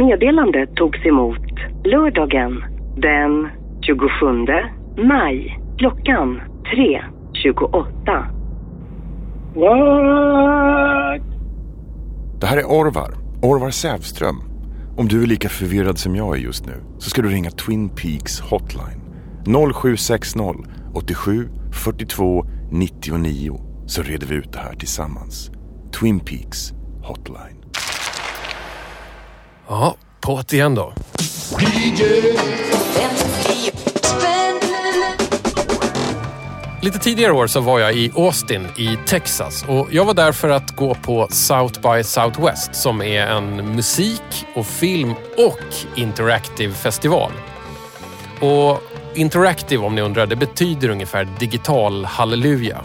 Meddelande togs emot lördagen den 27 maj klockan 3.28. What? Det här är Orvar, Orvar Sävström. Om du är lika förvirrad som jag är just nu så ska du ringa Twin Peaks Hotline. 0760 87 42 99 så reder vi ut det här tillsammans. Twin Peaks Hotline. Ja, på det igen då. Lite tidigare år så var jag i Austin i Texas och jag var där för att gå på South by Southwest som är en musik och film och interactive festival. Och interactive om ni undrar, det betyder ungefär digital halleluja.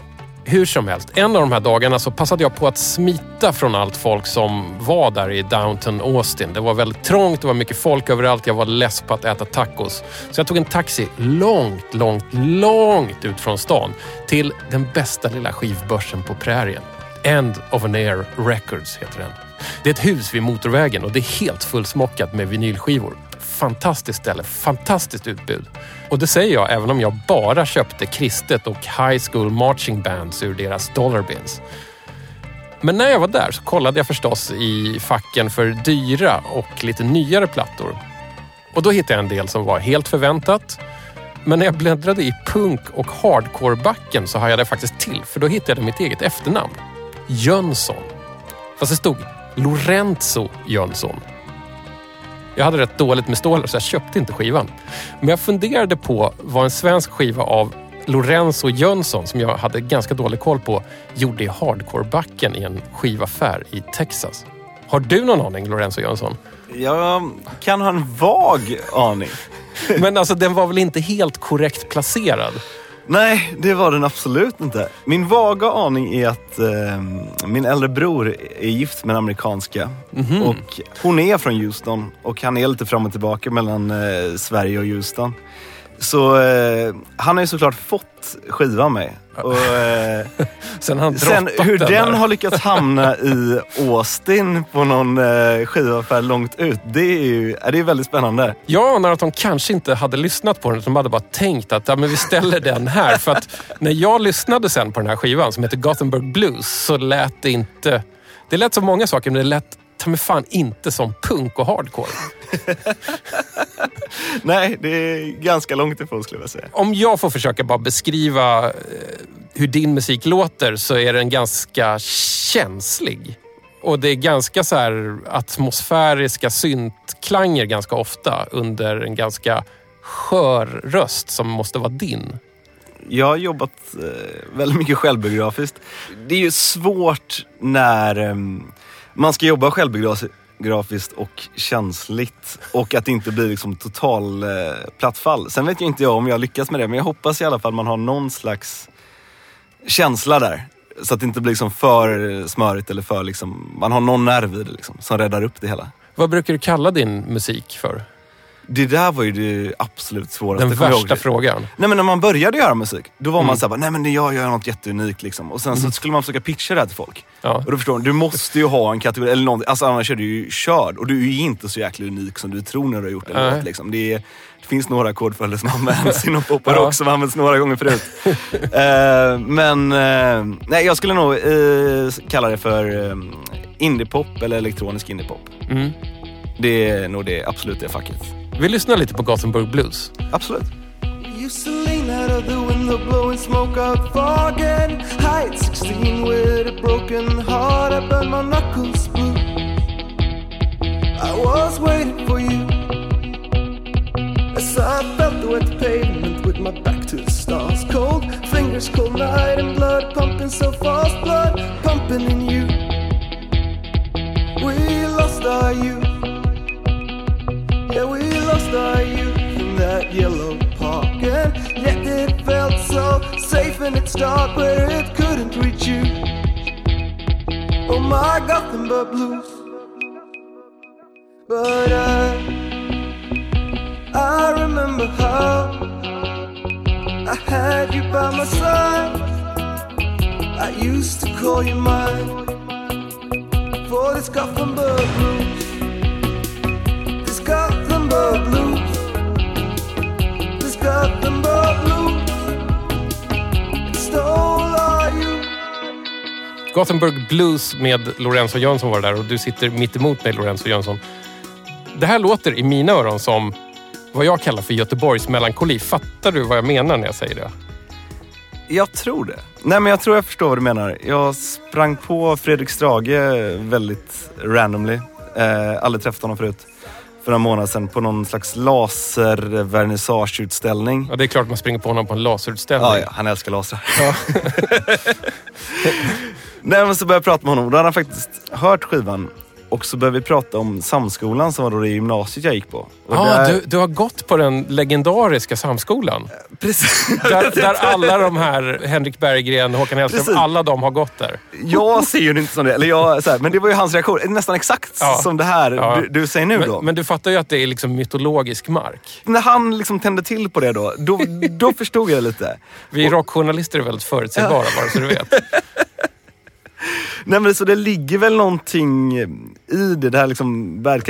Hur som helst, en av de här dagarna så passade jag på att smita från allt folk som var där i downtown Austin. Det var väldigt trångt, det var mycket folk överallt, jag var less på att äta tacos. Så jag tog en taxi långt, långt, långt ut från stan till den bästa lilla skivbörsen på prärien. End of an Air Records heter den. Det är ett hus vid motorvägen och det är helt fullsmockat med vinylskivor. Fantastiskt ställe, fantastiskt utbud. Och det säger jag även om jag bara köpte kristet och high school marching bands ur deras dollar bins. Men när jag var där så kollade jag förstås i facken för dyra och lite nyare plattor. Och då hittade jag en del som var helt förväntat. Men när jag bläddrade i punk och hardcore-backen så hajade jag faktiskt till för då hittade jag mitt eget efternamn. Jönsson. Fast det stod Lorenzo Jönsson. Jag hade rätt dåligt med stålar så jag köpte inte skivan. Men jag funderade på vad en svensk skiva av Lorenzo Jönsson, som jag hade ganska dålig koll på, gjorde i hardcore-backen i en skivaffär i Texas. Har du någon aning, Lorenzo Jönsson? Jag kan ha en vag aning. Men alltså, den var väl inte helt korrekt placerad? Nej, det var den absolut inte. Min vaga aning är att eh, min äldre bror är gift med en amerikanska. Mhm. Och hon är från Houston och han är lite fram och tillbaka mellan eh, Sverige och Houston. Så eh, han har ju såklart fått skivan av mig. Och, eh, Sen han sen hur den där. har lyckats hamna i Austin på någon eh, skivaffär långt ut, det är ju det är väldigt spännande. Jag anar att de kanske inte hade lyssnat på den, utan de hade bara tänkt att ja, men vi ställer den här. För att när jag lyssnade sen på den här skivan som heter Gothenburg Blues så lät det inte... Det lät som många saker, men det lät ta mig fan inte som punk och hardcore. Nej, det är ganska långt ifrån skulle jag säga. Om jag får försöka bara beskriva eh, hur din musik låter så är den ganska känslig. Och det är ganska så här atmosfäriska syntklanger ganska ofta under en ganska skör röst som måste vara din. Jag har jobbat eh, väldigt mycket självbiografiskt. Det är ju svårt när ehm, man ska jobba självbiografiskt och känsligt och att det inte blir liksom total eh, plattfall. Sen vet ju inte jag om jag lyckas med det, men jag hoppas i alla fall man har någon slags känsla där. Så att det inte blir liksom för smörigt eller för liksom, man har någon nerv i det liksom, som räddar upp det hela. Vad brukar du kalla din musik för? Det där var ju det absolut svåraste. Den värsta ihåg. frågan. Nej men när man började göra musik, då var Mm. man såhär, nej men jag gör något jätteunikt liksom. Och sen så skulle man försöka pitcha det här till folk. Ja. Och då förstår du, du måste ju ha en kategori, eller någonting, alltså annars är du ju körd. Och du är ju inte så jäkla unik som du tror när du har gjort en låt. Liksom. Det, är, det finns några ackordföljder som används inom pop och rock som används några gånger förut. Eh, men eh, nej, jag skulle nog eh, kalla det för uh, indiepop eller elektronisk indiepop. Mm. Det är nog det, absolut det facket. Vi lyssnar lite på Gothenburg Blues. Absolut. Used to lean out of the window, blowing smoke out fog and high at 16 with a broken heart. I burned my knuckles blue. I was waiting for you as I felt the wet pavement with my back to the stars. Cold fingers, cold night, and blood pumping so fast, blood pumping in you. We lost our youth. Yeah, we lost our youth in that yellow park, and yet it felt so safe in its dark where it couldn't reach you. Oh my Gothenburg blues. But I, I remember how I had you by my side. I used to call you mine for this Gothenburg blues. Gothenburg Blues med Lorenzo Jönsson var där och du sitter mitt emot mig Lorenzo Jönsson. Det här låter i mina öron som vad jag kallar för Göteborgs melankoli. Fattar du vad jag menar när jag säger det? Jag tror det. Nej men jag tror jag förstår vad du menar. Jag sprang på Fredrik Strage väldigt randomly. Eh, aldrig träffat honom förut. För några månader sedan på någon slags laservernissageutställning. Ja, det är klart man springer på honom på en laserutställning. Ja, ja, han älskar lasrar. Nej men så började jag prata med honom och då hade han faktiskt hört skivan. Och så började vi prata om Samskolan som var då det gymnasiet jag gick på. Och Ja, där- du, du har gått på den legendariska Samskolan. Precis. Där, där alla de här, Henrik Berggren, Håkan Hellström, Precis. alla de har gått där. Jag ser ju inte som det. Eller jag, så här, men det var ju hans reaktion. Nästan exakt Ja. som det här Ja. du, du säger nu då. Men, men du fattar ju att det är liksom mytologisk mark. När han liksom tände till på det då, då, då förstod jag lite. Vi rockjournalister är väldigt förutsägbara, bara så du vet. Nej men så det ligger väl någonting i det. Det här liksom Bad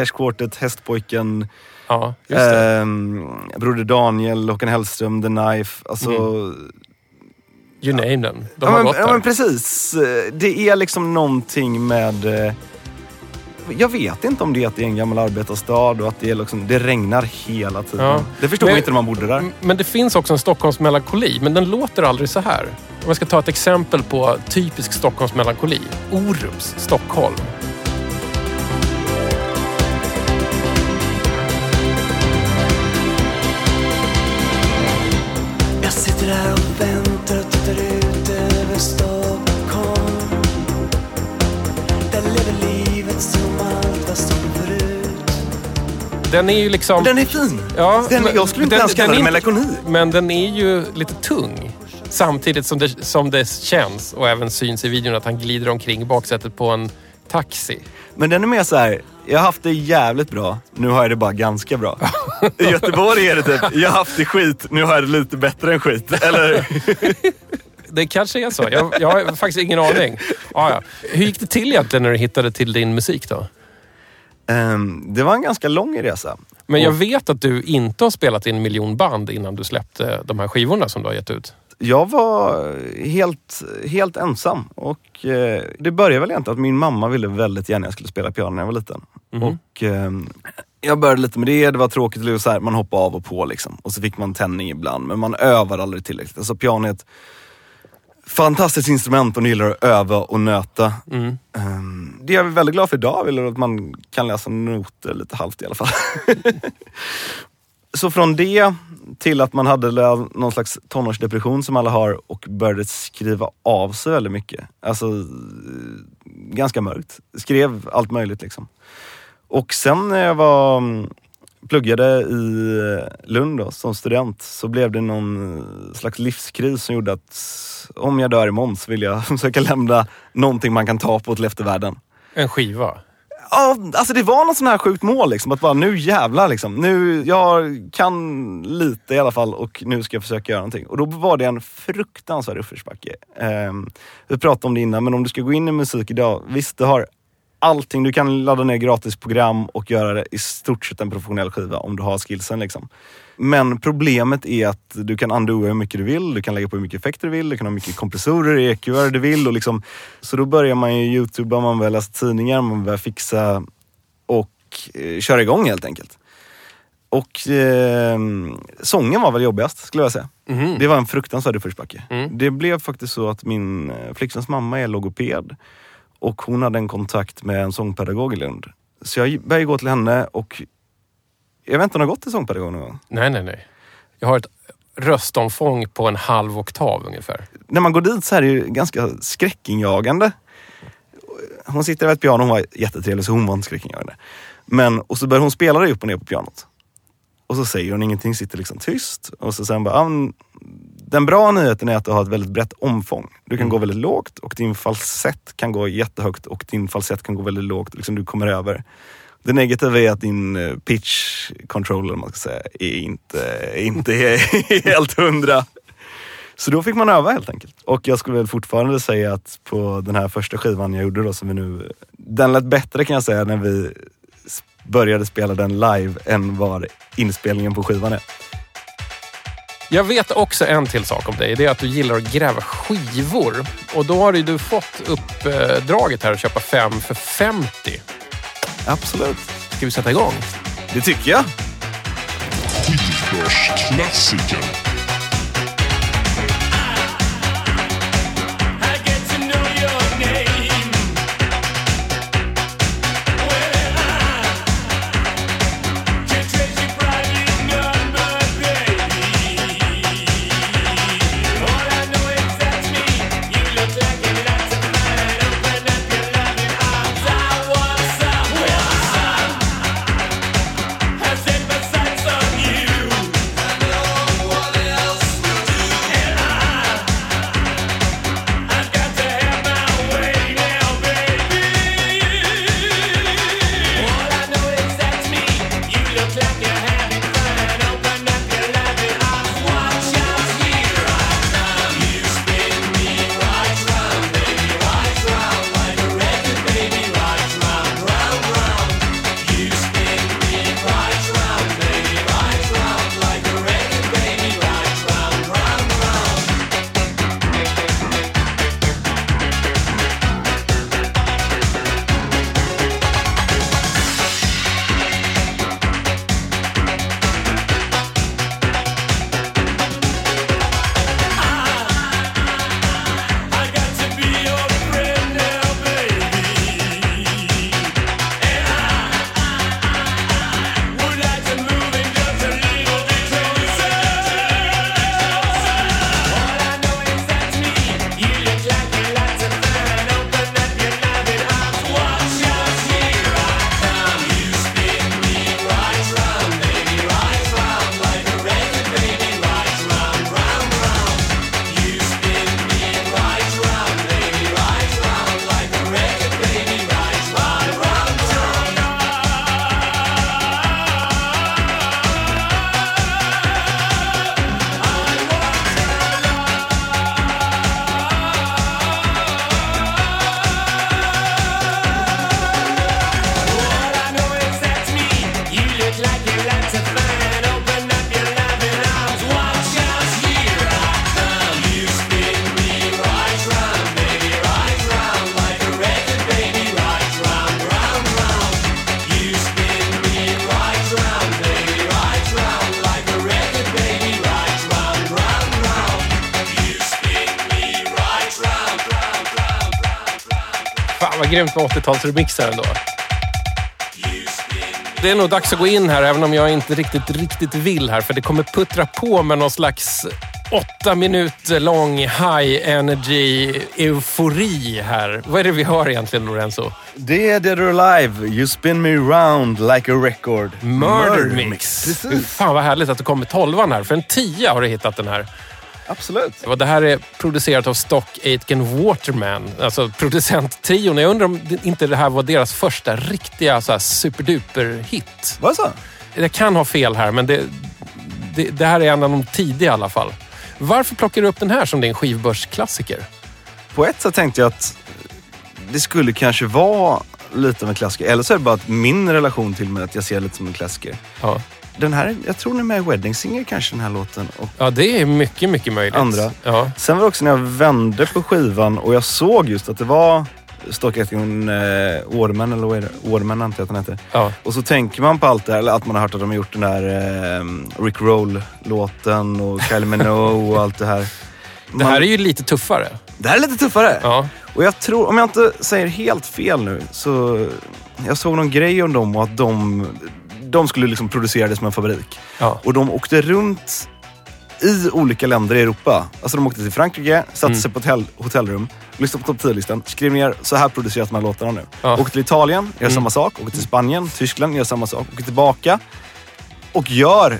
Hästpojken, Ja, just det. ehm, Broder Daniel, Håkan Hellström, The Knife. Alltså, You name them. De ja, har men, gått ja där. men precis. Det är liksom någonting med... Jag vet inte om det är att det är en gammal arbetarstad och att det, är liksom, det regnar hela tiden. Ja. Det förstod Men- man inte när man bodde där. Men det finns också en Stockholms melankoli, men den låter aldrig så här. Om jag ska ta ett exempel på typisk Stockholms melankoli. Orups, Stockholm. Den är ju liksom... Den är fin. Ja, den, men- jag skulle inte den- ens kalla den inte- melankoli. Men den är ju lite tung. Samtidigt som det, som det känns och även syns i videon att han glider omkring i baksätet på en taxi. Men den är mer så här. jag har haft det jävligt bra, nu har jag det bara ganska bra. I Göteborg är det typ, jag har haft det skit, nu har jag det lite bättre än skit. Eller? Det kanske är så. Jag, jag har faktiskt ingen aning. Ah, ja. Hur gick det till egentligen när du hittade till din musik då? Ehm, det var en ganska lång resa. Men jag vet att du inte har spelat i en miljon band innan du släppte de här skivorna som du har gett ut. Jag var helt, helt ensam och eh, det började väl egentligen att min mamma ville väldigt gärna att jag skulle spela piano när jag var liten. Och ehm, jag började lite med det, det var tråkigt, det var så här, man hoppade av och på liksom. Och så fick man tändning ibland, men man övade aldrig tillräckligt. Alltså piano är ett fantastiskt instrument och man gillar att öva och nöta. Ehm, det är jag väldigt glad för idag, är att man kan läsa noter lite halvt i alla fall. Så från det till att man hade någon slags tonårsdepression som alla har och började skriva av sig väldigt mycket. Alltså eh, ganska mörkt. Skrev allt möjligt liksom. Och sen när jag var, mm, pluggade i eh, Lund då, som student så blev det någon eh, slags livskris som gjorde att om jag dör imorgon så vill jag försöka lämna någonting man kan ta på till eftervärlden. En skiva. Ja, alltså det var något sån här sjukt mål liksom. Att bara nu jävlar liksom. Nu, jag kan lite i alla fall och nu ska jag försöka göra någonting. Och då var det en fruktansvärd uppförsbacke. Um, vi pratade om det innan, men om du ska gå in i musik idag. Visst, du har allting. Du kan ladda ner gratis program och göra det i stort sett en professionell skiva om du har skillsen liksom. Men problemet är att du kan undoa hur mycket du vill, du kan lägga på hur mycket effekter du vill, du kan ha mycket kompressorer, EQR du vill. Och liksom, så då börjar man ju youtuba, man börjar läsa tidningar, man börjar fixa och eh, köra igång helt enkelt. Och eh, sången var väl jobbigast skulle jag säga. Det var en fruktansvärd uppförsbacke. Det blev faktiskt så att min eh, flickväns mamma är logoped och hon hade en kontakt med en sångpedagog i Lund. Så jag började gå till henne och jag vet inte om hon har gått till sångpedagog någon gång. Nej, nej, nej. Jag har ett röstomfång på en halv oktav ungefär. när man går dit så är det ju ganska skräckinjagande. Hon sitter vid ett piano, hon var jättetrevlig så hon var inte skräckinjagande. Men, och så börjar hon spela det upp och ner på pianot. Och så säger hon ingenting, sitter liksom tyst. Och så säger hon bara, "Ah, den bra nyheten är att du har ett väldigt brett omfång. Du kan gå väldigt lågt och din falsett kan gå jättehögt och din falsett kan gå väldigt lågt. Liksom du kommer över. Det negativa är att din eh, pitch controller, om man ska säga, är inte, inte är helt hundra. Så då fick man öva helt enkelt. Och jag skulle väl fortfarande säga att på den här första skivan jag gjorde då, som vi nu... Den lät bättre kan jag säga när vi började spela den live än vad inspelningen på skivan är. Jag vet också en till sak om dig. Det är att du gillar att gräva skivor. Och då har ju du fått uppdraget här att köpa fem för 50. Absolut. Ska vi sätta igång? Det tycker jag. Skivbörsklassiker. Grymt med 80-talsremixar ändå. Det är nog dags att gå in här, även om jag inte riktigt, riktigt vill här. För det kommer puttra på med någon slags åtta minuter lång high energy eufori här. Vad är det vi hör egentligen, Lorenzo? Det är Dead or Alive, You spin me round like a record. Murder, Mix. Precis. Fan vad härligt att du kom med tolvan här. För en tia har du hittat den här. Absolut. Och Det här är producerat av Stock Aitken Waterman, alltså producenttrion. Jag undrar om det- inte det här var deras första riktiga så här, superduper-hit. Var det så? Jag kan ha fel här, men det, det, det här är en av de tidiga i alla fall. Varför plockar du upp den här som din skivbörsklassiker? På ett sätt tänkte jag att det skulle kanske vara lite av en klassiker. Eller så är det bara att min relation till mig att jag ser det lite som en klassiker. Ja. Den här, jag tror den är med i Wedding Singer kanske den här låten. Och ja, det är mycket, mycket möjligt. Andra. Ja. sen var det också när jag vände på skivan och jag såg just att det var Aitken eh, Orman, eller vad är det? Orman antar jag att han heter. Ja. Och så tänker man på allt det här, eller att man har hört att de har gjort den där eh, Rick Roll-låten och Kylie Minogue och allt det här. Det här är ju lite tuffare. Det här är lite tuffare. Ja. Och jag tror, om jag inte säger helt fel nu, så jag såg någon grej om dem och att de, de skulle liksom producera det som en fabrik. Ja. Och de åkte runt i olika länder i Europa. Alltså de åkte till Frankrike, satte Mm. sig på ett hotell, hotellrum, lyssnade på topp 10-listan, skrev ner så här produceras de här låtarna nu. Ja. Mm. Åkte till Italien, gör samma sak. Åkte till Spanien, Tyskland, gör samma sak. Åker tillbaka och gör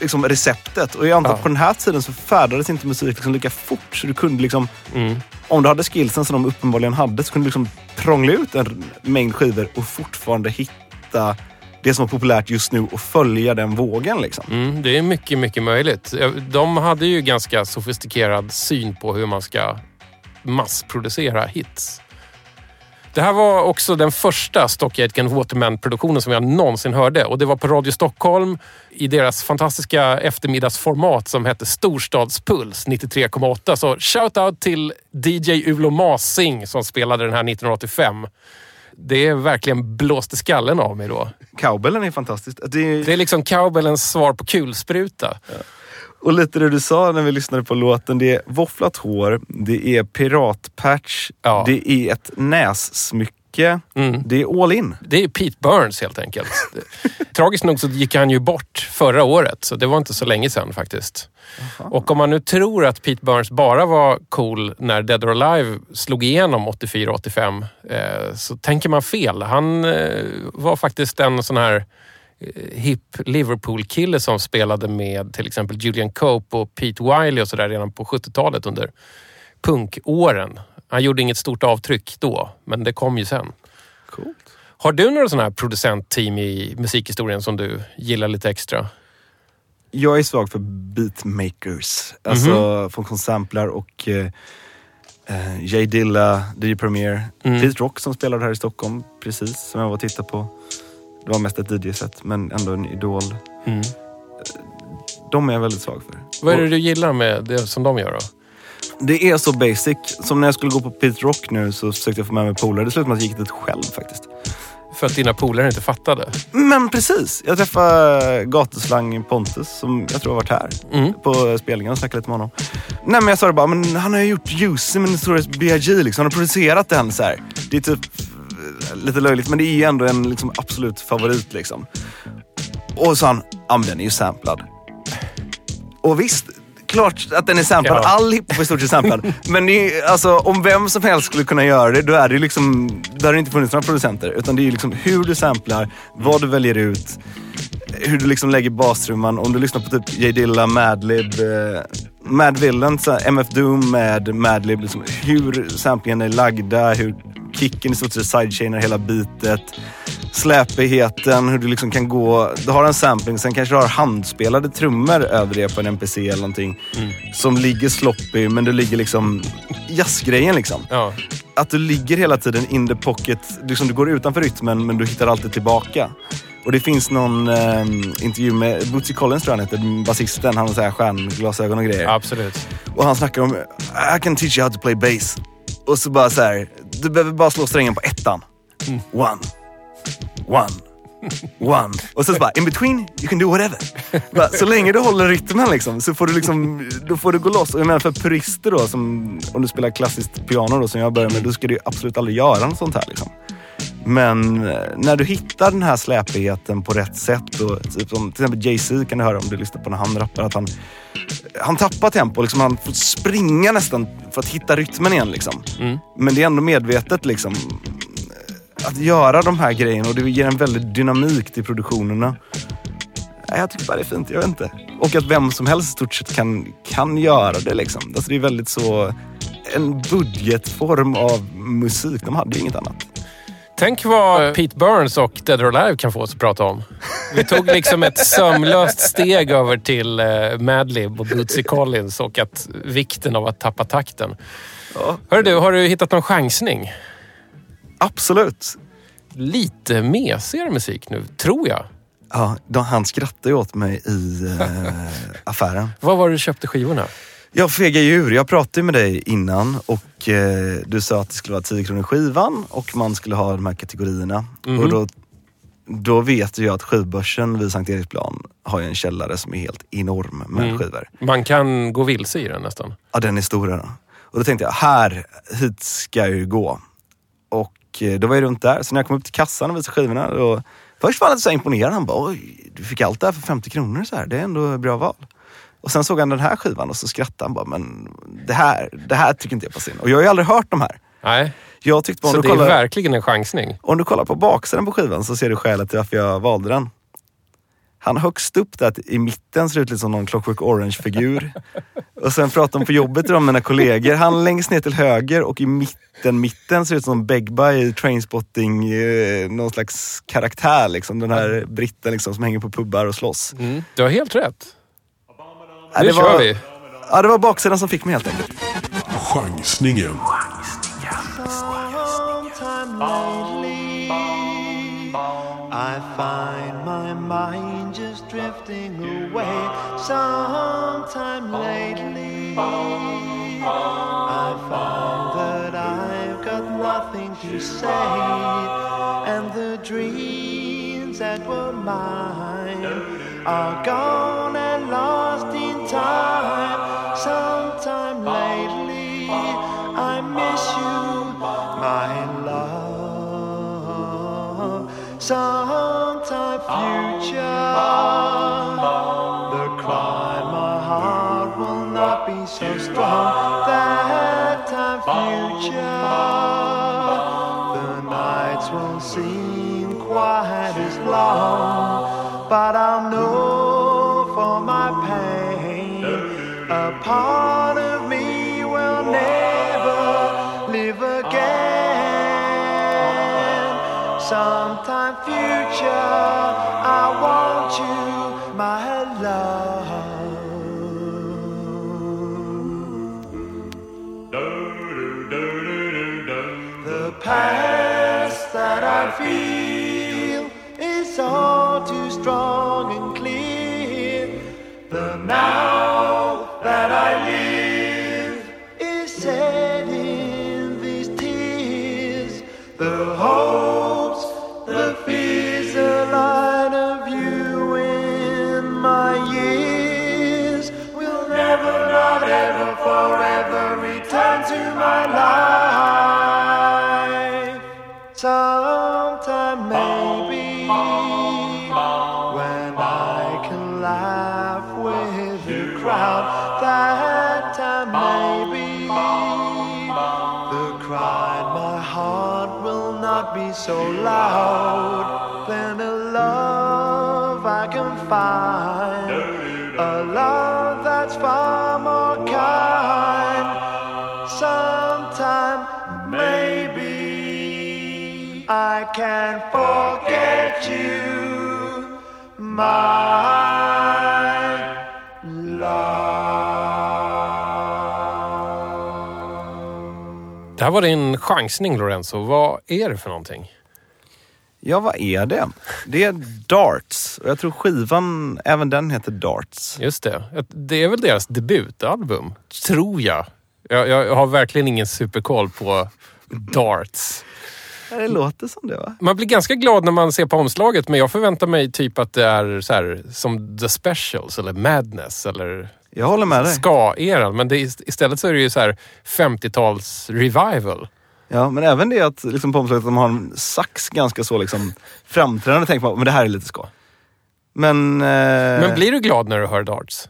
liksom receptet. Och jag antar Ja. att på den här tiden så färdades inte musik liksom lika fort. Så du kunde liksom, Mm. om du hade skillsen som de uppenbarligen hade, så kunde du liksom prångla ut en mängd skivor och fortfarande hitta det som var populärt just nu och följa den vågen. Liksom. Mm, det är mycket, mycket möjligt. De hade ju ganska sofistikerad syn på hur man ska massproducera hits. Det här var också den första Stock Aitken Waterman-produktionen som jag någonsin hörde. Och det var på Radio Stockholm i deras fantastiska eftermiddagsformat som hette Storstadspuls 93,8. Så shout-out till DJ Ulo Masing som spelade den här 1985. Det är verkligen blåste skallen av mig då. Cowbellen är fantastiskt. Det är, Det är liksom cowbellens svar på kulspruta. Och lite det du sa när vi lyssnade på låten. Det är våfflat hår, det är piratpatch, Ja. det är ett nässmycke. Mm. Det är all in. Det är Pete Burns helt enkelt. Tragiskt nog så gick han ju bort förra året, så det var inte så länge sedan faktiskt. Och om man nu tror att Pete Burns bara var cool när Dead or Alive slog igenom 84-85 eh, så tänker man fel. Han eh, var faktiskt en sån här eh, hip Liverpool-kille som spelade med till exempel Julian Cope och Pete Wiley och sådär redan på 70-talet under punkåren. Han gjorde inget stort avtryck då, men det kom ju sen. Coolt. Har du några sådana här producentteam i musikhistorien som du gillar lite extra? Jag är svag för beatmakers. Alltså Mhm. från Consamplar och eh, eh, Jay Dilla, DJ Premier. Mm. Pete Rock som spelade här i Stockholm precis, som jag var och tittade på. Det var mest ett DJ-set, men ändå en idol. Mm. De är jag väldigt svag för. Vad är det du gillar med det som de gör då? Det är så basic. Som när jag skulle gå på Pete Rock nu så försökte jag få med mig polare. Det slutade med att jag gick dit själv faktiskt. För att dina polare inte fattade? Men precis! Jag träffade gatuslang Pontus som jag tror har varit här Mm. på spelningen och snackade lite med honom. Nej men jag sa det bara, men han har ju gjort Juicy med Notorious B.I.G. Liksom. Han har producerat den så här. Det är typ eh, lite löjligt men det är ändå en liksom, absolut favorit liksom. Och så sa han, ja men den är ju samplad. Och visst, klart att den är samplad. Ja. All hiphop är i stort sett samplad. Men är, alltså, om vem som helst skulle kunna göra det, då är det liksom, då har det inte funnits några producenter. Utan det är liksom hur du samplar, vad du väljer ut, hur du liksom lägger bastrumman. Om du lyssnar på typ J Dilla, Madlib, eh, Mad Villain, MF Doom med Madlib. Liksom, hur samplingen är lagda, hur kicken i stort sett sidechainar hela bitet. Släpigheten, hur du liksom kan gå... Du har en sampling, sen kanske du har handspelade trummor över det på en NPC eller någonting. Som ligger sloppy, men du ligger liksom... Jazzgrejen liksom. Ja. Att du ligger hela tiden in the pocket. Liksom du går utanför rytmen, men du hittar alltid tillbaka. Och det finns någon eh, intervju med Bootsy Collins tror jag han heter, basisten. Han har så här stjärnglasögon och grejer. Absolut. Och han snackar om I can teach you how to play bass. Och så bara så här, du behöver bara slå strängen på ettan. One. One. One. Och sen så bara, in between you can do whatever. Bara, så länge du håller rytmen liksom, så får du liksom, då får du gå loss. Och jag menar för purister då, som, om du spelar klassiskt piano då, som jag börjar med, då ska du absolut aldrig göra något sånt här. Liksom. Men eh, när du hittar den här släpigheten på rätt sätt. Och, typ som, till exempel Jay-Z kan du höra om du lyssnar på när han rappar. Att han, han tappar tempo. Liksom, han får springa nästan för att hitta rytmen igen. Liksom. Men det är ändå medvetet liksom, att göra de här grejerna och det ger en väldigt dynamik till produktionerna. Jag tycker bara det är fint, jag vet inte. Och att vem som helst i stort sett kan, kan göra det. Liksom. Alltså det är väldigt så en budgetform av musik. De hade ju inget annat. Tänk vad Pete Burns och Dead or Alive kan få oss att prata om. Vi tog liksom ett sömlöst steg över till eh, Madlib och Bootsy Collins och att vikten av att tappa takten. Ja. Hör du, har du hittat någon chansning? Absolut. Lite mesigare musik nu, tror jag. Ja, de, han skrattade ju åt mig i eh, affären. Vad var det du köpte skivorna? Jag fega djur, jag pratade med dig innan och eh, du sa att det skulle vara 10 kronor skivan och man skulle ha de här kategorierna. Och då, då vet jag att skivbörsen vid Sankt Eriksplan har en källare som är helt enorm med Mm. skivor. Man kan gå vilse i den nästan. Ja, den är stora. Och då tänkte jag, här, hit ska jag ju gå. Och eh, då var jag runt där, så när jag kom upp till kassan och visade skivorna, då, först var han lite så imponerad. Han bara, oj, du fick allt det här för 50 kronor så här. Det är ändå ett bra val. Och sen såg han den här skivan och så skrattade han bara, men det här, det här tycker inte jag passar in. Och jag har ju aldrig hört de här. Nej, Jag tyckte bara, så det du, är kollar, verkligen en chansning. om du kollar på baksidan på skivan så ser du skälet till varför jag valde den. Han högst upp där i mitten ser ut lite som någon Clockwork Orange-figur. och sen pratar de på jobbet om mina kollegor. Han längst ner till höger och i mitten, mitten ser ut som Begba i Trainspotting, eh, någon slags karaktär liksom. Den här britten liksom som hänger på pubbar och slåss. Mm. Du har helt rätt. Nu det kör var, vi. Ja, det var baksidan som fick mig helt enkelt. Chansningen. I find my mind just drifting away. Sometime lately, I find that I've got nothing to say, and the dreams that were mine are gone so strong. That time future, the nights won't seem quite as long, but I'll know Sometime maybe when I can laugh with the crowd, that time maybe the cry in my heart will not be so loud. Then a love I can find, can forget you, my love. Det här var din chansning Lorenzo. Vad är det för någonting? Ja, vad är det? Det är Darts. Och jag tror skivan, även den heter Darts. Just det. Det är väl deras debutalbum, tror jag. Jag, jag har verkligen ingen superkoll på darts. Det låter som det va? Man blir ganska glad när man ser på omslaget men jag förväntar mig typ att det är så här, som The Specials eller Madness eller Jag håller med dig. ska-eran. Men det, istället så är det ju så här 50-tals revival. Ja, men även det att liksom på omslaget att de har en sax ganska så liksom framträdande tänker man, men det här är lite ska. Men, eh, Men blir du glad när du hör darts?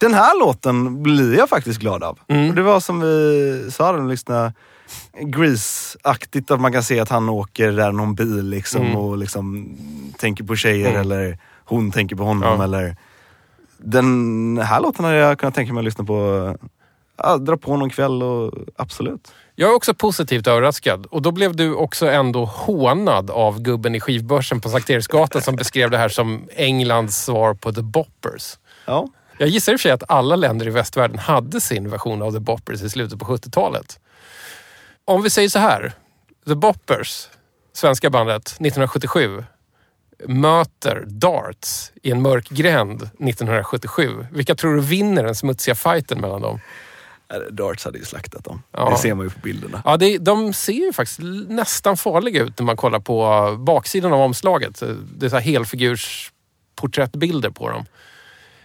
den här låten blir jag faktiskt glad av. Mm. Och det var som vi sa, den lyssna Grease-aktigt att man kan se att han åker där någon bil liksom Mm. och liksom tänker på tjejer Mm. eller hon tänker på honom Ja. eller Den här låten hade jag kunnat tänka mig att lyssna på, ja, dra på någon kväll och absolut. Jag är också positivt överraskad och då blev du också ändå hånad av gubben i skivbörsen på Sankt Eriksgatan som beskrev det här som Englands svar på The Boppers. Ja, Jag gissar i och för sig att alla länder i västvärlden hade sin version av The Boppers i slutet på 70-talet. Om vi säger så här. The Boppers, svenska bandet, 1977 möter Darts i en mörk gränd 1977. Vilka tror du vinner den smutsiga fighten mellan dem? äh, Darts hade ju slaktat dem. Ja. Det ser man ju på bilderna. Ja, det, de ser ju faktiskt nästan farliga ut när man kollar på baksidan av omslaget. Det är så här helfigurs porträttbilder på dem.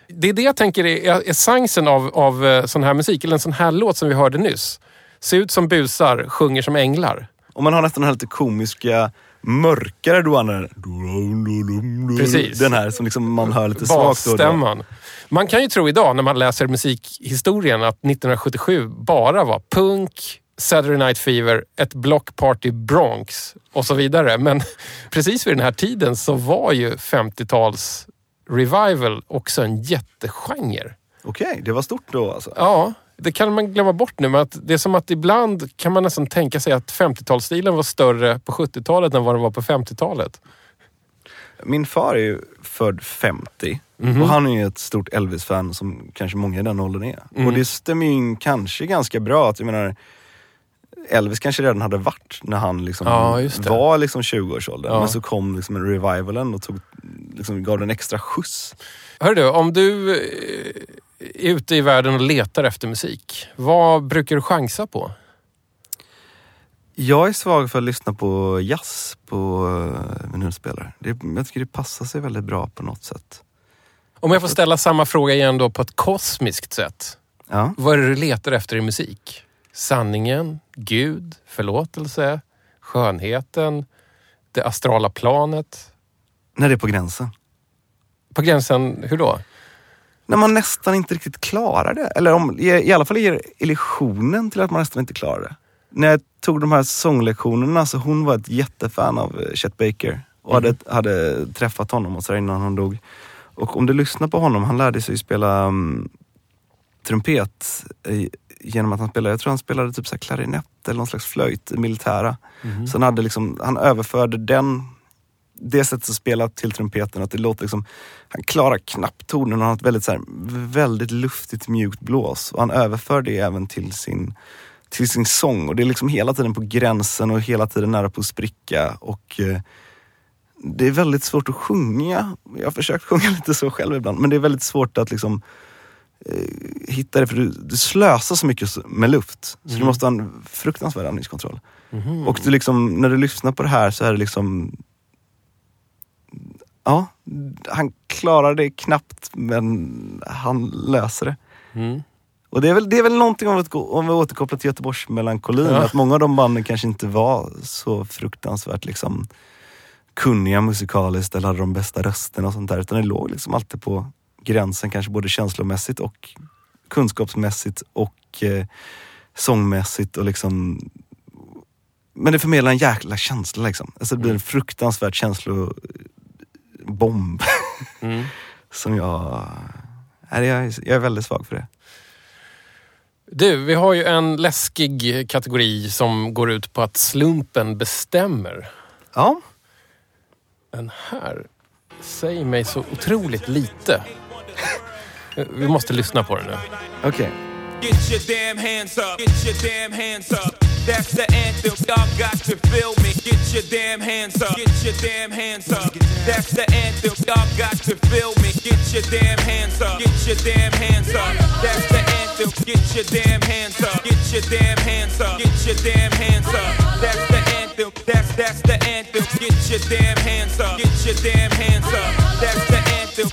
Det är det jag tänker är essensen av, av eh, sån här musik, eller en sån här låt som vi hörde nyss. Ser ut som busar, sjunger som änglar. Och man har nästan den här lite komiska, mörkare Duanen. Precis. Den här som liksom man hör lite svagt. Basstämman. Man kan ju tro idag när man läser musikhistorien att 1977 bara var punk, Saturday Night Fever, ett blockparty Bronx och så vidare. Men precis vid den här tiden så var ju 50-tals revival också en jättegenre. Okej, det var stort då alltså. Ja, det kan man glömma bort nu. Men att det är som att ibland kan man nästan tänka sig att 50-talsstilen var större på 70-talet än vad den var på 50-talet. Min far är ju född 50 Mhm. och han är ju ett stort Elvis-fan som kanske många i den åldern är. Mm. Och det stämmer ju in kanske ganska bra att jag menar Elvis kanske redan hade varit när han liksom Ja, var liksom 20-årsåldern. Ja. Men så kom liksom en revivalen och tog, liksom, gav den extra skjuts. Hör du, om du eh, är ute i världen och letar efter musik, vad brukar du chansa på? Jag är svag för att lyssna på jazz på uh, vinylspelare. Det, jag tycker det passar sig väldigt bra på något sätt. Om jag får ställa samma fråga igen då på ett kosmiskt sätt. Ja. Vad är det du letar efter i musik? Sanningen? Gud? Förlåtelse? Skönheten? Det astrala planet? När det är på gränsen. På gränsen, hur då? När man nästan inte riktigt klarar det. Eller om, i, i alla fall ger illusionen till att man nästan inte klarar det. När jag tog de här sånglektionerna så hon var ett jättefan av eh, Chet Baker. Och hade, hade träffat honom och så innan hon dog. Och om du lyssnar på honom, han lärde sig spela um, trumpet genom att han spelade, jag tror han spelade typ så klarinett eller någon slags flöjt i militära. Så han, hade liksom, han överförde den, det sättet att spela till trumpeten. Att det låter liksom, han klarar knapptonen och han har ett väldigt, så här, väldigt luftigt mjukt blås. Och han överför det även till sin, till sin sång. Och det är liksom hela tiden på gränsen och hela tiden nära på att spricka. Och eh, det är väldigt svårt att sjunga. Jag har försökt sjunga lite så själv ibland. Men det är väldigt svårt att liksom hitta det för du, du slösar så mycket med luft. Så du måste ha en fruktansvärd andningskontroll. Och du liksom, när du lyssnar på det här så är det liksom Ja, han klarar det knappt men han löser det. Mm. Och det är väl, det är väl någonting om, att om vi återkopplar till Göteborgs melankolin. Ja. Att många av de banden kanske inte var så fruktansvärt liksom kunniga musikaliskt eller hade de bästa rösterna och sånt där. Utan det låg liksom alltid på gränsen kanske både känslomässigt och kunskapsmässigt och eh, sångmässigt och liksom men det förmedlar en jäkla känsla liksom. Alltså det blir en fruktansvärt känslobomb. Mm. Som jag... Nej, jag, är- jag är väldigt svag för det. Du, vi har ju en läskig kategori som går ut på att slumpen bestämmer. Ja, Den här säger mig så otroligt lite. Vi måste lyssna på den nu. okej. Get your damn hands up. Get your damn hands up. That's the anthem. Y'all got to feel me. Get your damn hands up. Get your damn hands up. That's the anthem. Y'all got to feel me. Get your damn hands up. Get your damn hands up. That's the anthem. Get your damn hands up. Get your damn hands up. Get your damn hands up. That's the anthem. That's that's the anthem. Get your damn hands up. Get your damn hands up. That's the anthem. Get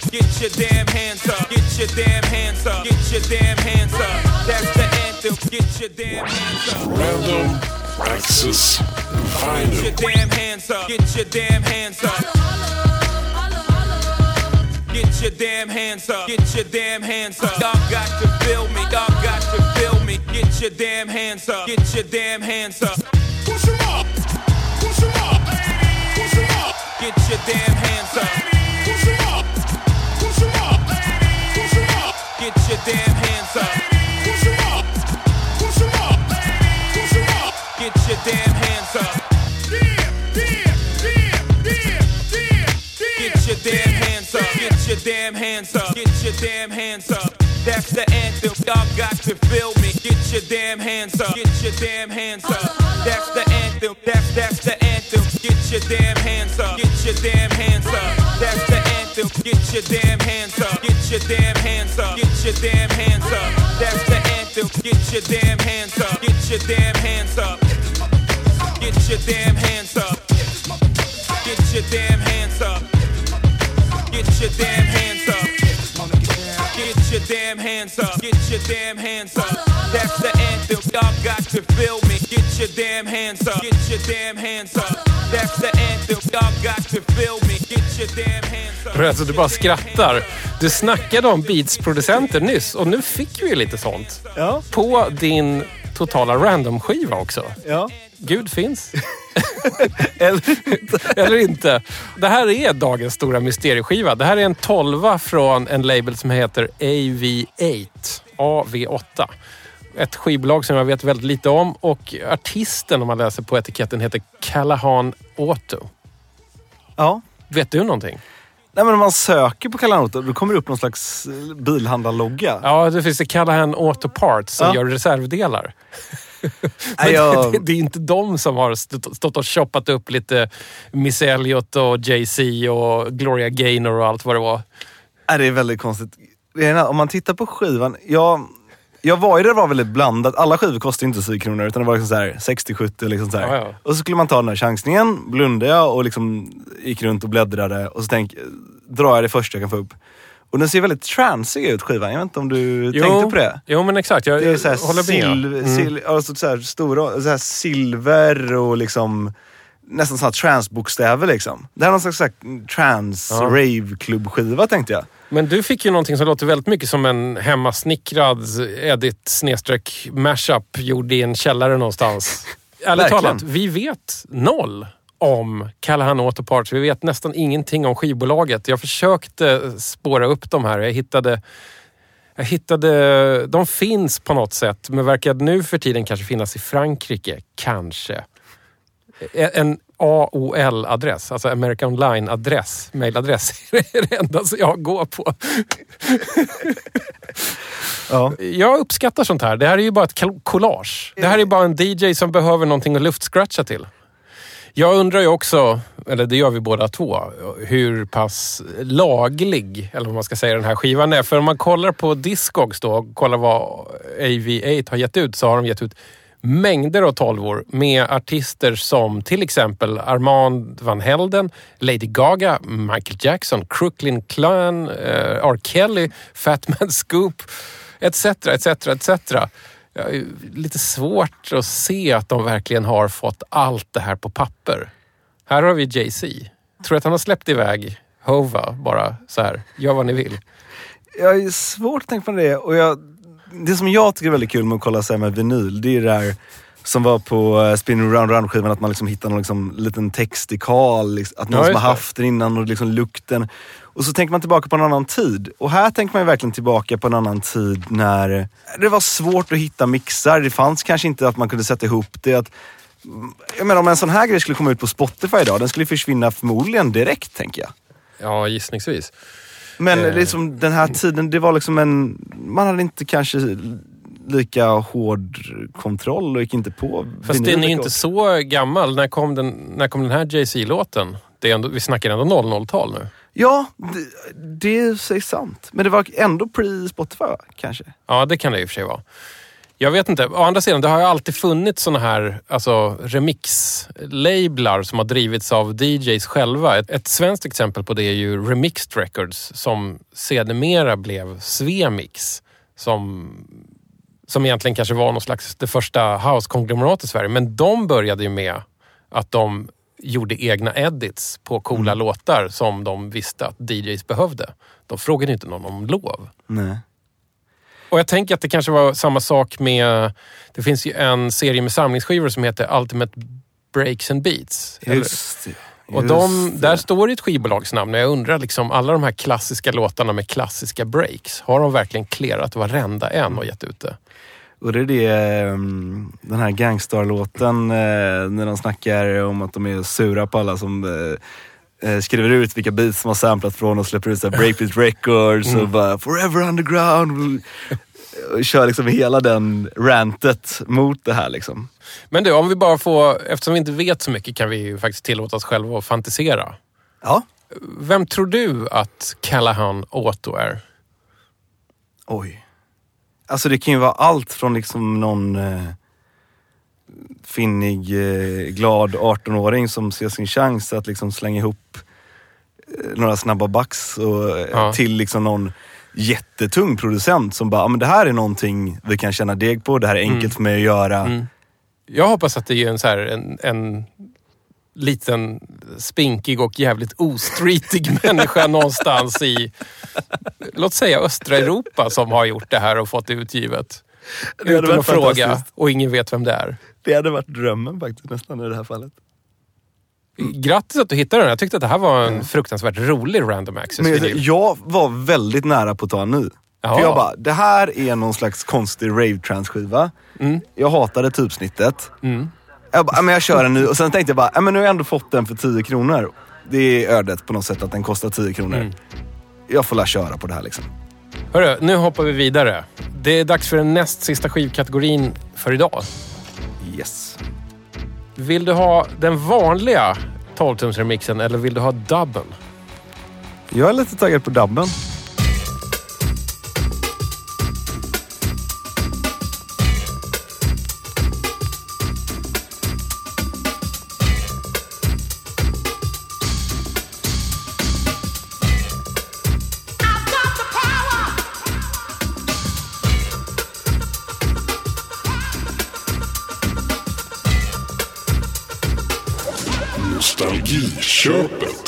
your damn hands up. Get your damn hands up. Get your damn hands up. That's the anthem. Get your damn hands up. Random Access Get your damn hands up. Get your damn hands up. Get your damn hands up. Get your damn hands up. Y'all got to feel me. Y'all got to feel me. Get your damn hands up. Get your damn hands up. Push 'em up. Push 'em up. Push 'em up. Get your damn hands up. Get your damn hands up. Push 'em up. Push 'em up. Push 'em up. Get your damn hands up. Get your damn hands up. Get your damn hands up. Get your damn hands up. That's the anthem. Y'all got to feel me. Get your damn hands up. Get your damn hands up. That's the anthem. That's that's the anthem. Get your damn hands up. Get your damn hands up. That's the anthem. Get your damn hands up. Get your damn hands up. Get your damn hands up. That's the anthem. Get your damn hands up. Get your damn hands up. Get your damn hands up. Get your damn hands up. Get your damn hands up. Get your damn hands up. Get your damn hands up. That's the anthem. Y'all got to feel me. Get your damn hands up. Get your damn hands up. That's the anthem. Y'all got to feel me. Get your damn hands up. Alltså, du bara skrattar. Du snackade om beatsproducenter nyss och nu fick vi ju lite sånt. Ja. På din totala random-skiva också. Ja. Gud finns. Eller Eller inte. Det här är dagens stora mysterieskiva. Det här är en tolva från en label som heter AV8. AV8. Ett skivbolag som jag vet väldigt lite om och artisten om man läser på etiketten heter Callahan Auto. Ja. Vet du någonting? Nej men om man söker på Kalanota då kommer det upp någon slags eh, bilhandlarlogga. Ja, det finns det Callahan Auto Parts som Ja. gör reservdelar. Men jag- det, det är inte de som har stått och shoppat upp lite Miss Elliot och Jay-Z och Gloria Gaynor och allt vad det var. Nej, det är väldigt konstigt. Om man tittar på skivan, jag, jag var ju det var väldigt blandat. Alla skivor kostade inte 10 kronor utan det var liksom så här 60-70. Liksom så. Ja, ja. Och så skulle man ta den här chansningen, blundade jag och liksom gick runt och bläddrade och så tänk, drar jag det första jag kan få upp. Och den ser väldigt transig ut skivan. Jag vet inte om du tänkte på det? Jo, men exakt. Jag Det är så här, håller med. sil, sil, alltså så här stora, så här silver och liksom nästan sådana transbokstäver liksom. Det här är någon slags så här trans Ja. rave klubbskiva tänkte jag. Men du fick ju någonting som låter väldigt mycket som en hemmasnickrad edit snedstreck mashup gjord i en källare någonstans. Ärligt talat, vi vet noll om Callahan Autoparts. Vi vet nästan ingenting om skivbolaget. Jag försökte spåra upp de här. Jag hittade, jag hittade... De finns på något sätt, men verkar nu för tiden kanske finnas i Frankrike. Kanske. En AOL-adress, alltså American Online-adress, mailadress, är det enda som jag går på. Ja. Jag uppskattar sånt här. Det här är ju bara ett collage. Det här är bara en DJ som behöver någonting att luftscratcha till. Jag undrar ju också, eller det gör vi båda två, hur pass laglig, eller vad man ska säga, den här skivan är. För om man kollar på Discogs då, kollar vad AV8 har gett ut, så har de gett ut mängder av tolvor med artister som till exempel Armand Van Helden, Lady Gaga, Michael Jackson, Crooklyn Clan, eh, R. Kelly, Fatman Scoop, etc. etc. etc. Jag lite svårt att se att de verkligen har fått allt det här på papper. Här har vi Jay-Z. Tror att han har släppt iväg Hova bara så här, gör vad ni vill. Jag är svårt att tänka på det. Och jag, det som jag tycker är väldigt kul med att kolla så här med vinyl, det är det där som var på uh, Spinning Round Round skivan, att man liksom hittar någon liksom, liten textikal, liksom, att någon Ja, som har haft den innan och liksom lukten. Och så tänker man tillbaka på en annan tid. Och här tänker man ju verkligen tillbaka på en annan tid när det var svårt att hitta mixar. Det fanns kanske inte att man kunde sätta ihop det. Att, jag menar om en sån här grej skulle komma ut på Spotify idag, den skulle försvinna förmodligen direkt tänker jag. Ja, gissningsvis. Men Eh. liksom den här tiden, det var liksom en... Man hade inte kanske lika hård kontroll och gick inte på Fast den är inte så gammal. När kom den, när kom den här Jay-Z-låten? Vi snackar ändå 00-tal nu. Ja, det, det är sant. Men det var ändå pre-Spotify kanske? Ja, det kan det i och för sig vara. Jag vet inte. Å andra sidan, det har ju alltid funnits såna här alltså, remix-lablar som har drivits av DJs själva. Ett, ett svenskt exempel på det är ju Remixed Records som sedermera blev Svemix. Som, som egentligen kanske var någon slags det första house-konglomeratet i Sverige. Men de började ju med att de gjorde egna edits på coola låtar som de visste att DJs behövde. De frågade inte någon om lov. Nej. Och jag tänker att det kanske var samma sak med... Det finns ju en serie med samlingsskivor som heter Ultimate Breaks and Beats. Eller- Just det. och de, där står det ett skivbolagsnamn och jag undrar liksom alla de här klassiska låtarna med klassiska breaks. Har de verkligen clearat varenda en och gett ut det? Och det är det, ehm, den här Gangstar-låten eh, när de snackar om att de är sura på alla som eh, skriver ut vilka beats som har samplat från och släpper ut så här Breakbeat Records Mm. och bara Forever Underground. Och kör liksom hela den rantet mot det här liksom. Men du, om vi bara får... Eftersom vi inte vet så mycket kan vi ju faktiskt tillåta oss själva att fantisera. Ja. Vem tror du att Callahan Auto är? Oj. Alltså det kan ju vara allt från liksom någon eh, finnig, eh, glad 18-åring som ser sin chans att liksom slänga ihop eh, några snabba backs och, eh, Ja. till liksom någon jättetung producent som bara, ah, men det här är någonting vi kan tjäna deg på, det här är enkelt för mig att göra. Mm. Jag hoppas att det är en, så här, en, en liten spinkig och jävligt ostreetig människa någonstans i, låt säga östra Europa som har gjort det här och fått det utgivet. Det Utan att fråga och ingen vet vem det är. Det hade varit drömmen faktiskt nästan i det här fallet. Grattis att du hittade den. Jag tyckte att det här var en fruktansvärt rolig random access Men jag, var väldigt nära på att ta en ny. Jaha. För jag bara, det här är någon slags konstig rave trance skiva. Jag hatade typsnittet. Mm. Jag bara, "Ja, men jag kör en ny. Och sen tänkte jag bara, "Ja, men nu har jag ändå fått den för 10 kronor. Det är ödet på något sätt att den kostar 10 kronor. Mm. Jag får la köra på det här liksom. Hörru, nu hoppar vi vidare. Det är dags för den näst sista skivkategorin för idag. Yes. Vill du ha den vanliga 12-tumsremixen eller vill du ha dubben? Jag är lite taggad på dubben. Nostalgiköpet.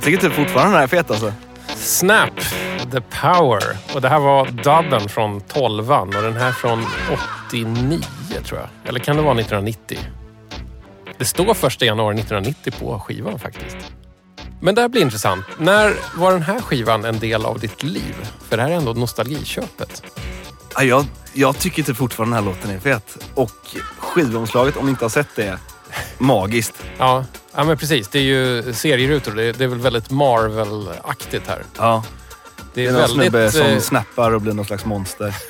Jag tycker typ fortfarande den här är fet alltså. Snap, The Power. Och det här var dubben från 12 och den här från 89 tror jag. Eller kan det vara 1990? Det står första januari 1990 på skivan faktiskt. Men det här blir intressant. När var den här skivan en del av ditt liv? För det här är ändå nostalgiköpet. Ja, jag, jag tycker typ fortfarande den här låten är fet. Och skivomslaget, om ni inte har sett det, magiskt. Ja, ja men precis. Det är ju serierutor. Det är, det är väl väldigt Marvel-aktigt här. Ja. Det Det är, är någon snubbe som eh, snappar och blir någon slags monster.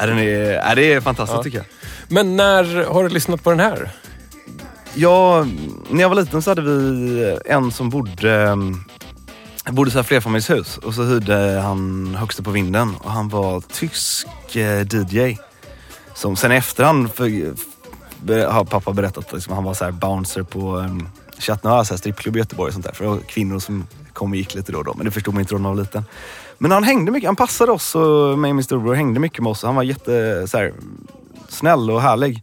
Ja, den är, ja, det är fantastiskt Ja. tycker jag. Men när har du lyssnat på den här? Jag, när jag var liten så hade vi en som bodde, mm, bodde så här flerfamiljshus och så hyrde han Högsta på vinden och han var tysk eh, DJ. Som sen i efterhand har pappa berättat att liksom, han var så här bouncer på um, Chat Noir, så här strippklubb i Göteborg och sånt där. För det var kvinnor som kom och gick lite då och då, men det förstod man inte då när man var liten. Men han hängde mycket, han passade oss och mig och min storebror hängde mycket med oss. Han var jätte så här, snäll och härlig.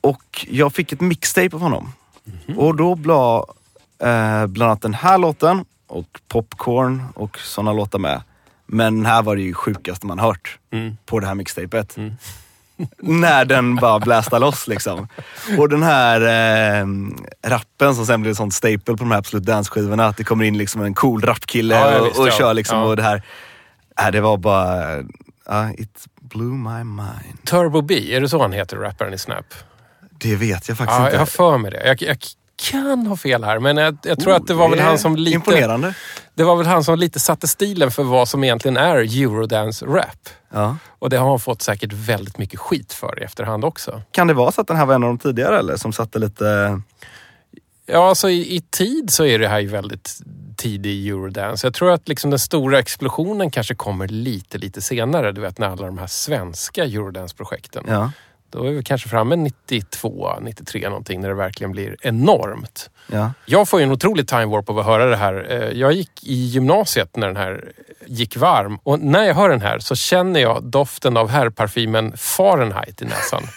Och jag fick ett mixtape av honom. Och då blev eh, bland annat den här låten och Popcorn och sådana låtar med. Men här var det ju sjukaste man hört på det här mixtapet. När den bara blästar loss liksom. Och den här eh, rappen som sen blev ett sånt staple på de här Absolut Dance-skivorna. Att det kommer in liksom en cool rapkille Ja, ja, och, visst, och ja. kör liksom Ja. och det här. Äh, det var bara, uh, it blew my mind. Turbo B, är det så han heter, rapparen i Snap? Det vet jag faktiskt Ja, inte. jag har för mig det. Jag, jag kan ha fel här, men jag, jag tror att det var väl är han som lite... Imponerande. Det var väl han som lite satte stilen för vad som egentligen är eurodance-rap. Ja. Och det har han fått säkert väldigt mycket skit för i efterhand också. Kan det vara så att den här var en av de tidigare eller? Som satte lite... Ja, alltså i, i tid så är det här ju väldigt tidig eurodance. Jag tror att liksom den stora explosionen kanske kommer lite, lite senare. Du vet när alla de här svenska eurodance-projekten. Ja. Då är vi kanske framme 92, 93 någonting när det verkligen blir enormt. Ja. Jag får ju en otrolig time warp av att höra det här. Eh, Jag gick i gymnasiet när den här gick varm och när jag hör den här så känner jag doften av herrparfymen Fahrenheit i näsan.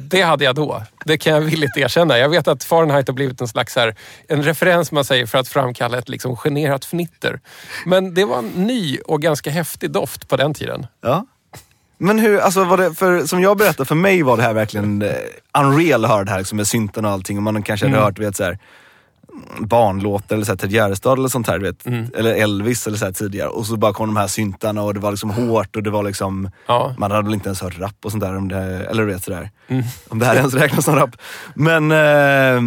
Det hade jag då. Det kan jag villigt erkänna. Jag vet att Fahrenheit har blivit en slags här, en referens man säger för att framkalla ett liksom generat fnitter. Men det var en ny och ganska häftig doft på den tiden. Ja. Men hur, alltså var det, för, som jag berättade, för mig var det här verkligen eh, unreal att höra det här liksom, med synten och allting. Och man kanske hade hört vet, så här, barnlåtar eller så här, Ted Gärdestad eller sånt här. du Vet, Eller Elvis eller så här, tidigare. Och så bara kom de här syntarna och det var liksom hårt och det var liksom... Ja. Man hade väl inte ens hört rap och sånt där. Om det, eller du vet sådär. Om det här ens räknas som rap. Men, eh,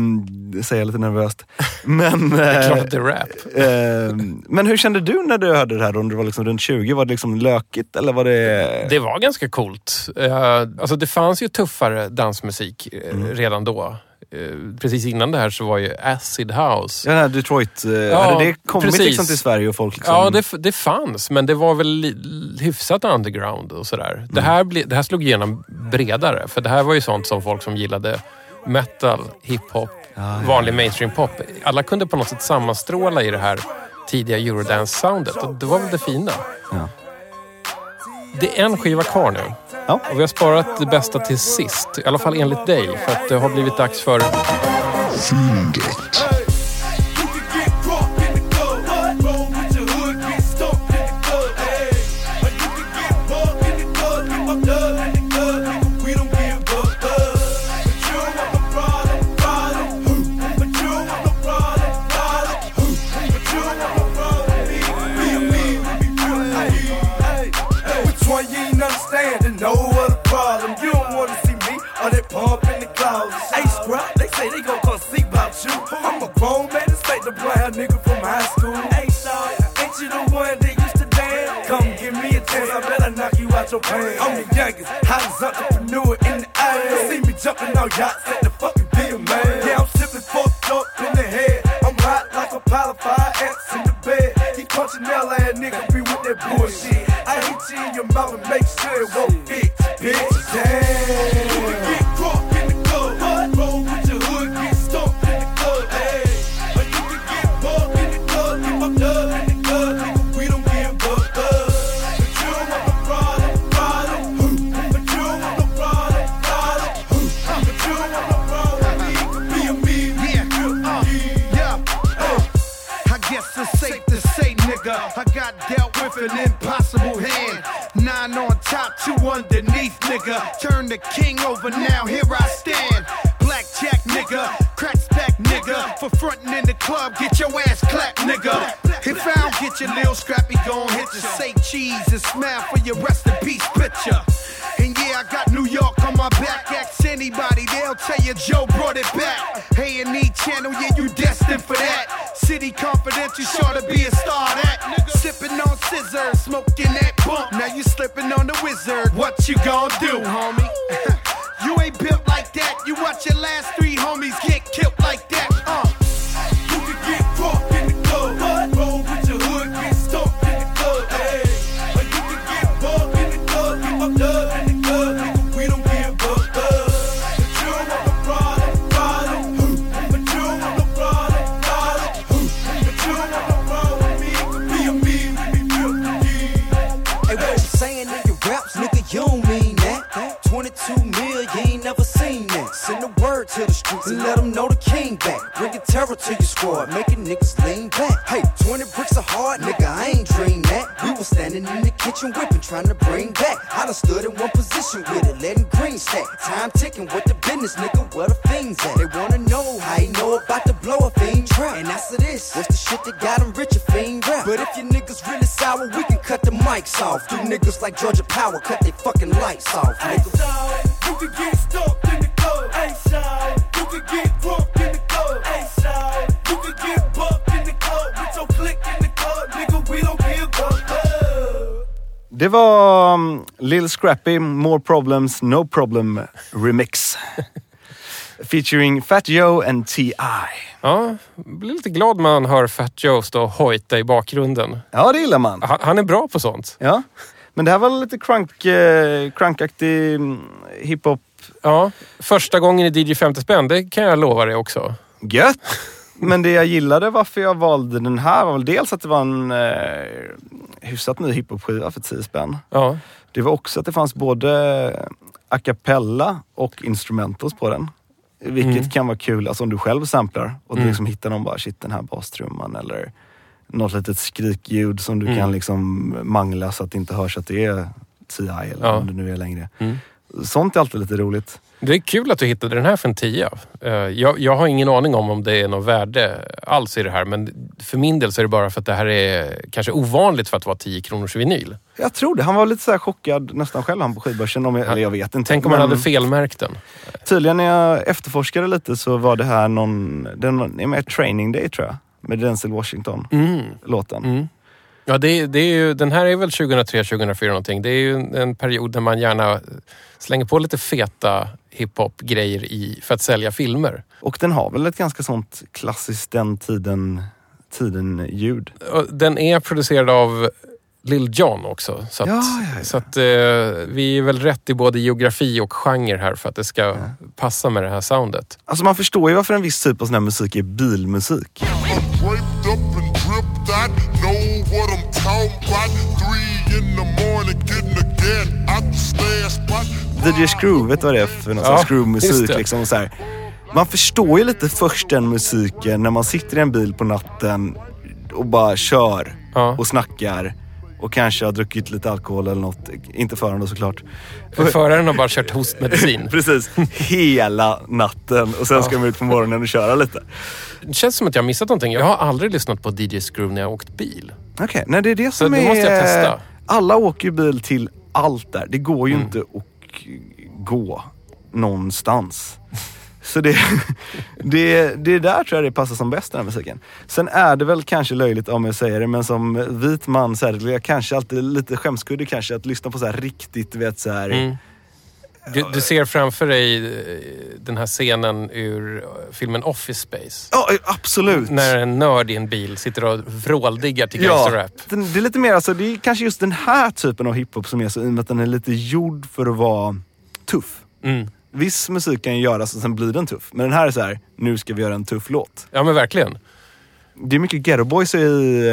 det säger jag lite nervöst. Men, Det är eh, klart att det är rap. eh, men hur kände du när du hörde det här då? När du var liksom runt 20? Var det liksom lökigt eller var det... Det var ganska coolt. Eh, alltså det fanns ju tuffare dansmusik eh, Mm. redan då. Eh, precis innan det här så var ju Acid House. Ja, Detroit, eh, Ja, hade det kommit precis. liksom till Sverige och folk liksom... Ja, det, det fanns, men det var väl hyfsat underground och sådär. Det, här bli, det här slog igenom bredare, för det här var ju sånt som folk som gillade metal, hiphop, vanlig mainstream pop. Alla kunde på något sätt sammanstråla i det här tidiga eurodance-soundet och det var väl det fina. Ja. Det är en skiva kvar nu. Ja. Och vi har sparat det bästa till sist. I alla fall enligt dig. För att det har blivit dags för... You I'm the youngest, hottest entrepreneur in the area. See me jumping on yachts, Scrappy, More Problems, No Problem Remix. Featuring Fat Joe and T.I. Ja, blir lite glad när man hör Fat Joe stå och hojta i bakgrunden. Ja, det gillar man. Han, han är bra på sånt. Ja. Men det här var lite crunk, eh, crunkaktig mm, hiphop. Ja, första gången i DJ 50 spänn, det kan jag lova dig också. Gött! Men det jag gillade varför jag valde den här var väl dels att det var en eh, hyfsat ny hiphop-skiva för 10 spänn. Ja, Det var också att det fanns både a cappella och instrumentals på den. Vilket Mm. kan vara kul, alltså om du själv samplar och du Mm. liksom hittar någon bara, shit den här bastrumman eller något litet skrikljud som du Mm. kan liksom mangla så att det inte hörs att det är TI eller Ja. om det nu är längre. Mm. Sånt är alltid lite roligt. Det är kul att du hittade den här för en tia. Eh, Jag, jag har ingen aning om om det är något värde alls i det här, men för min del så är det bara för att det här är kanske ovanligt för att vara 10 kronors vinyl. Jag tror det. Han var lite så chockad nästan själv han på skivbörsen. Om jag, eller jag vet inte. Tänk om Men hade felmärkt den. Tydligen när jag efterforskade lite så var det här någon, den är med Training Day tror jag. Med Denzel Washington, Mm. Mm. Ja, det, det är ju, den här är väl 2003, 2004 någonting. Det är ju en, en period där man gärna slänger på lite feta hiphop-grejer i för att sälja filmer. Och den har väl ett ganska sånt klassiskt den tiden, tiden ljud. Och Den är producerad av Lil Jon också. Så att, Ja, ja, ja. Så att, eh, vi är väl rätt i både geografi och genre här för att det ska passa med det här soundet. Alltså man förstår ju varför en viss typ av sån här musik är bilmusik. Draped DJ Screw, vet du vad det är för någon Ja, screw-musik? Liksom, så här. Man förstår ju lite först den musiken när man sitter i en bil på natten och bara kör Ja. och snackar. Och kanske har druckit lite alkohol eller något. Inte föraren då såklart. För föraren har bara kört hostmedicin. Precis, hela natten. Och sen ska man ut på morgonen och köra lite. Det känns som att jag har missat någonting. Jag har aldrig lyssnat på DJ Screw när jag har åkt bil. Okej, nej det är det som det är... måste jag testa. Alla åker ju bil till allt där. Det går ju Mm. inte att gå någonstans. Så det, det, det där tror jag det passar som bäst den här musiken. Sen är det väl kanske löjligt om jag säger det, men som vit man så är det kanske alltid lite skämskudde kanske att lyssna på så här riktigt, vet så här. Mm. Du, du ser framför dig eh, den här scenen ur eh, filmen Office Space. Ja, absolut. När en nörd i en bil sitter och vråldiggar till gangsterrap. den, det är lite mer alltså, det är kanske just den här typen av hiphop som är så, i och med att den är lite gjord för att vara tuff. Mm. Viss musik kan ju göras och sen blir den tuff. Men den här är så här, nu ska vi göra en tuff låt. Ja men verkligen. Det är mycket Ghetto Boys i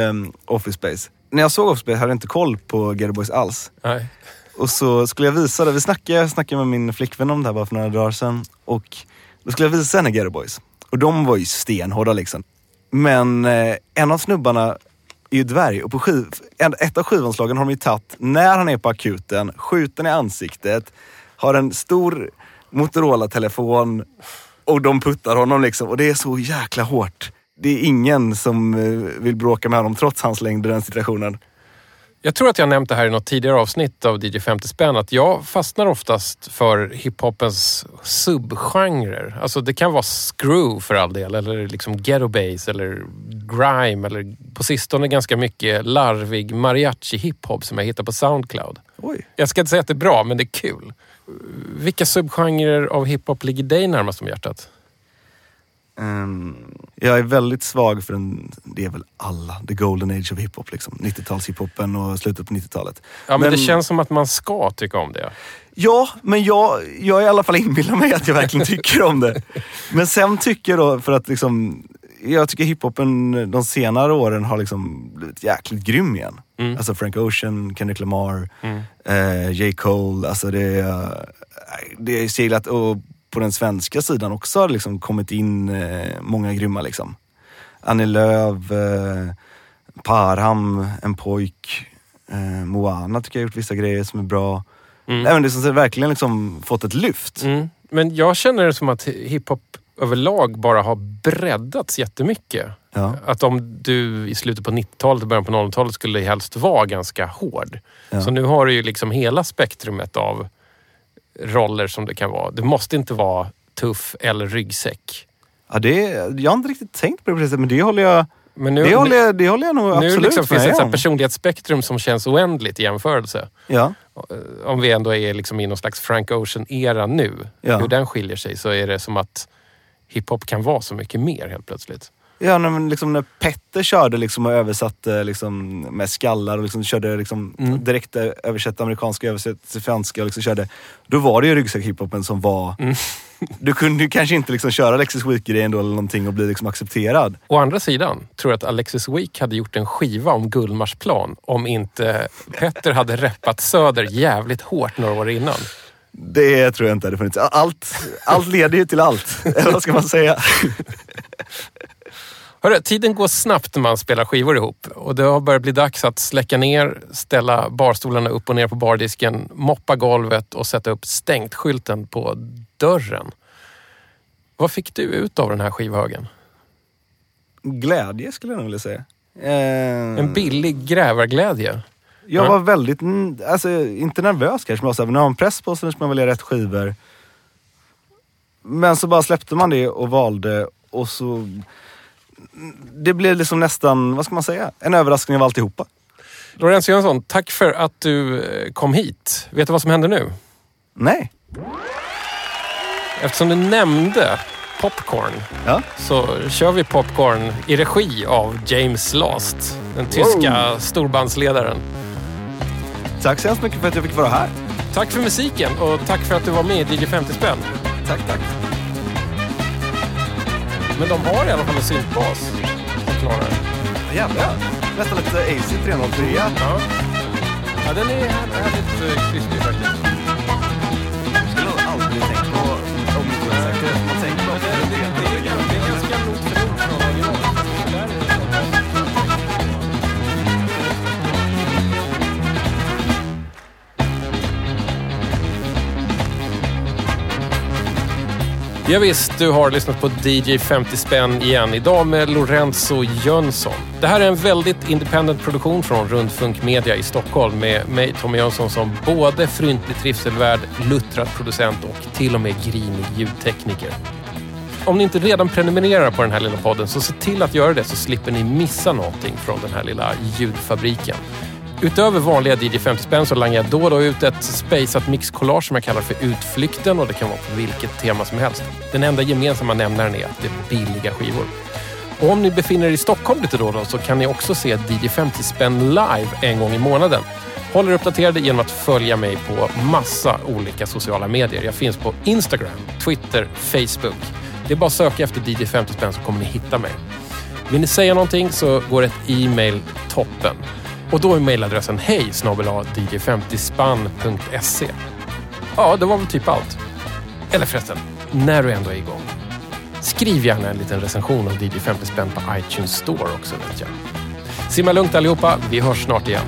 um, Office Space. När jag såg Office Space hade jag inte koll på Ghetto Boys alls. Nej. Och så skulle jag visa det. Vi snackade, jag snackade med min flickvän om det här bara för några dagar sedan. Och då skulle jag visa henne Ghetto Boys. Och de var ju stenhårda liksom. Men eh, en av snubbarna är ju dvärg och på skiv, en- ett av skivomslagen har de ju tagit när han är på akuten, skjuten i ansiktet, har en stor Motorola-telefon och de puttar honom liksom. Och det är så jäkla hårt. Det är ingen som eh, vill bråka med honom trots hans längd i den situationen. Jag tror att jag nämnt det här i något tidigare avsnitt av DJ 50 spänn att jag fastnar oftast för hiphopens subgenrer. Alltså det kan vara screw för all del eller liksom ghetto bass eller grime eller på sistone ganska mycket larvig mariachi hiphop som jag hittar på Soundcloud. Oj. Jag ska inte säga att det är bra, men det är kul. Vilka subgenrer av hiphop ligger dig närmast om hjärtat? Ehm, jag är väldigt svag för en, det är väl alla, the golden age of hiphop liksom. 90-tals hiphopen och slutet på 90-talet. Ja, men, det känns som att man ska tycka om det. Ja, men jag, jag är i alla fall inbillar mig att jag verkligen tycker om det. Men sen tycker jag då, för att liksom, jag tycker hiphopen de senare åren har liksom blivit jäkligt grym igen. Mm. Alltså Frank Ocean, Kendrick Lamar, Mm. eh, J. Cole. Alltså det, är- det är seglat och på den svenska sidan också har liksom kommit in eh, många grymma liksom. Annie Lööf, eh, Parham, En pojk, eh, Moana tycker jag har gjort vissa grejer som är bra. Mm. Nej, men det sagt verkligen liksom fått ett lyft. Mm. Men jag känner det som att hiphop överlag bara har breddats jättemycket. Ja. Att om du i slutet på 90-talet och början på 00-talet skulle helst vara ganska hård. Ja. Så nu har du ju liksom hela spektrumet av roller som det kan vara. Du måste inte vara tuff eller ryggsäck. Ja, det, jag har inte riktigt tänkt på det det sättet, men det håller jag, Men nu, det håller jag, det håller jag nog nu absolut liksom med finns det ett personlighetsspektrum som känns oändligt i jämförelse. Ja, Om vi ändå är liksom i någon slags Frank Ocean-era nu, Ja. hur den skiljer sig, så är det som att hiphop kan vara så mycket mer helt plötsligt. Ja, när, liksom, när Petter körde liksom, och översatte liksom, med skallar och liksom, körde liksom, Mm. direkt översatte amerikanska, översatte till franska och liksom, körde. Då var det ju ryggsäck-hiphopen som var... Mm. Du kunde ju kanske inte liksom, köra Alexis Week-grejen då eller någonting och bli liksom, accepterad. Å andra sidan tror jag att Alexis Week hade gjort en skiva om Gullmarsplan om inte Petter hade reppat Söder jävligt hårt några år innan. Det tror jag inte hade funnits. Allt, allt leder ju till allt. Eller vad ska man säga? Hörru, tiden går snabbt när man spelar skivor ihop och det har börjat bli dags att släcka ner, ställa barstolarna upp och ner på bardisken, moppa golvet och sätta upp stängt-skylten på dörren. Vad fick du ut av den här skivhögen? Glädje skulle jag nog vilja säga. Eh, En billig grävarglädje. Jag Ja. var väldigt, alltså inte nervös kanske, men jag var när man har en press på sig så ska man välja rätt skivor. Men så bara släppte man det och valde och så... Det blev liksom nästan, vad ska man säga, en överraskning av alltihopa. Lorenzo Jönsson, tack för att du eh, kom hit. Vet du vad som händer nu? Nej. Eftersom du nämnde Popcorn Ja. så kör vi Popcorn i regi av James Last, den tyska storbandsledaren. Tack så hemskt mycket för att jag fick vara här. Tack för musiken och tack för att du var med i DJ 50 spänn. Tack, tack. Men de har i alla fall en syntbas som klarar det. Jävlar. Nästan lite AC 303. Ja. ja, den är härligt uh, krispig faktiskt. Ja, visst, du har lyssnat på DJ 50 spänn igen. Idag med Lorenzo Jönsson. Det här är en väldigt independent produktion från Rundfunk Media i Stockholm med mig, Tommy Jönsson, som både fryntlig trivselvärd, luttrad producent och till och med grinig ljudtekniker. Om ni inte redan prenumererar på den här lilla podden så se till att göra det så slipper ni missa någonting från den här lilla ljudfabriken. Utöver vanliga DJ 50 spänn så langar jag då och då ut ett spaceat mixcollage som jag kallar för Utflykten och det kan vara på vilket tema som helst. Den enda gemensamma nämnaren är att det är billiga skivor. Och om ni befinner er i Stockholm lite då och då så kan ni också se DJ 50 spänn live en gång i månaden. Håll er uppdaterade genom att följa mig på massa olika sociala medier. Jag finns på Instagram, Twitter, Facebook. Det är bara att söka efter DJ 50 spänn så kommer ni hitta mig. Vill ni säga någonting så går ett e-mail toppen. Och då är mejladressen hej 50 spannse Ja, det var väl typ allt. Eller förresten, när du ändå är igång. Skriv gärna en liten recension av DJ 50 spänn på iTunes Store också vet jag. Simma lugnt allihopa, vi hörs snart igen.